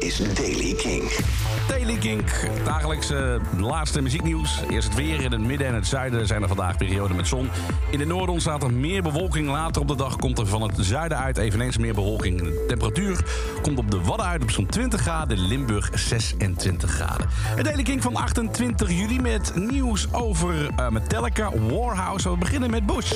is Daily King. Daily Kink, dagelijks eh, laatste muzieknieuws. Eerst het weer in het midden en het zuiden zijn er vandaag perioden met zon. In de noorden ontstaat er meer bewolking. Later op de dag komt er van het zuiden uit eveneens meer bewolking. De temperatuur komt op de Wadden uit op zo'n 20 graden. Limburg 26 graden. Het Daily Kink van 28 juli met nieuws over eh, Metallica, Warhouse. We beginnen met Bush.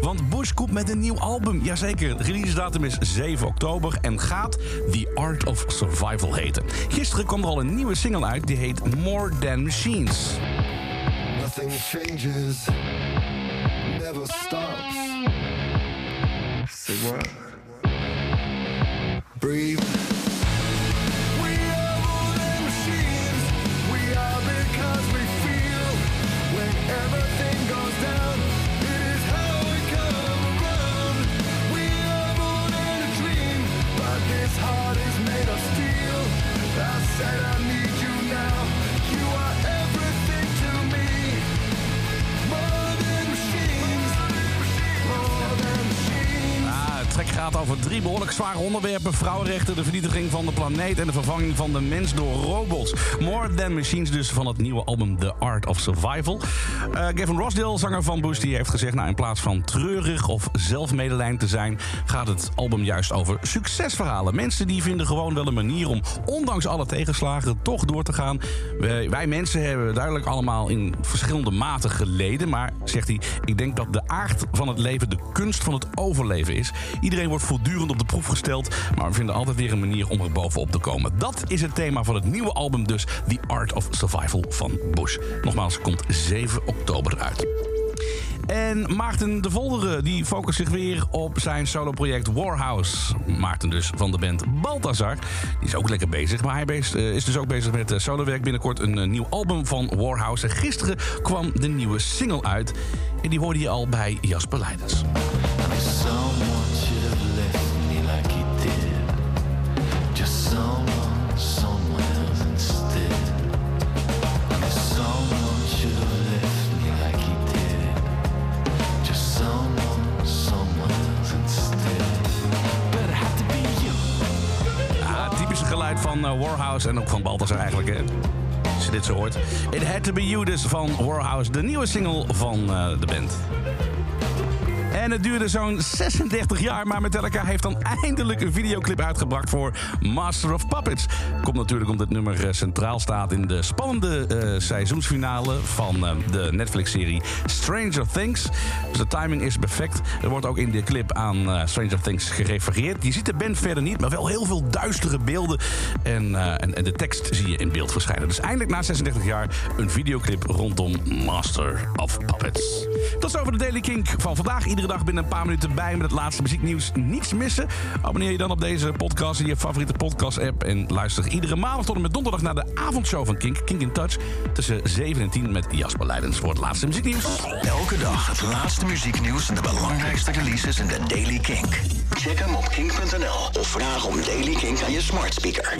Want Bush komt met een nieuw album. Jazeker, de release datum is 7 oktober en gaat The Art of Survival heten. Gisteren kwam er al een nieuwe single uit, die heet More Than Machines. Nothing changes, never stops. Say what? Gaat over drie behoorlijk zware onderwerpen: vrouwenrechten, de vernietiging van de planeet en de vervanging van de mens door robots. More Than Machines, dus van het nieuwe album The Art of Survival. Eh, Gavin Rossdale, zanger van Bush, die heeft gezegd: nou, in plaats van treurig of zelfmedelijnd te zijn, gaat het album juist over succesverhalen. Mensen die vinden gewoon wel een manier om, ondanks alle tegenslagen, toch door te gaan. Wij, wij mensen hebben duidelijk allemaal in verschillende maten geleden. Maar zegt hij: ik denk dat de aard van het leven de kunst van het overleven is. Iedereen wordt voortdurend op de proef gesteld, maar we vinden altijd weer een manier om er bovenop te komen. Dat is het thema van het nieuwe album, dus The Art of Survival van Bush. Nogmaals, komt 7 oktober uit. En Maarten de Voldere die focust zich weer op zijn soloproject Warhouse. Maarten dus van de band Balthazar. Die is ook lekker bezig, maar hij eh, is dus ook bezig met eh, solowerk. Binnenkort een eh, nieuw album van Warhouse. En gisteren kwam de nieuwe single uit. En die hoorde je al bij Jasper Leidens. Van eh, Warhouse en ook van Balthazar eigenlijk. Hè? Als je dit zo hoort. It Had To Be You dus van Warhouse. De nieuwe single van eh, de band. En het duurde zo'n 36 jaar, maar Metallica heeft dan eindelijk een videoclip uitgebracht voor Master of Puppets. Komt natuurlijk omdat dit nummer eh, centraal staat in de spannende eh, seizoensfinale van eh, de Netflix-serie Stranger Things. Dus de timing is perfect. Er wordt ook in de clip aan Stranger Things gerefereerd. Je ziet de band verder niet, maar wel heel veel duistere beelden. En, en, de tekst zie je in beeld verschijnen. Dus eindelijk na 36 jaar een videoclip rondom Master of Puppets. Tot zover de Daily Kink van vandaag. Iedere dag binnen een paar minuten bij met het laatste muzieknieuws. Niets missen. Abonneer je dan op deze podcast in je favoriete podcast-app. En luister iedere maandag tot en met donderdag naar de avondshow van Kink. Kink in Touch. Tussen 7 en 10 met Jasper Leidens voor het laatste muzieknieuws. Elke dag het laatste muzieknieuws en de belangrijkste releases in de Daily Kink. Check hem op kink.nl of vraag om Daily Kink aan je smart speaker.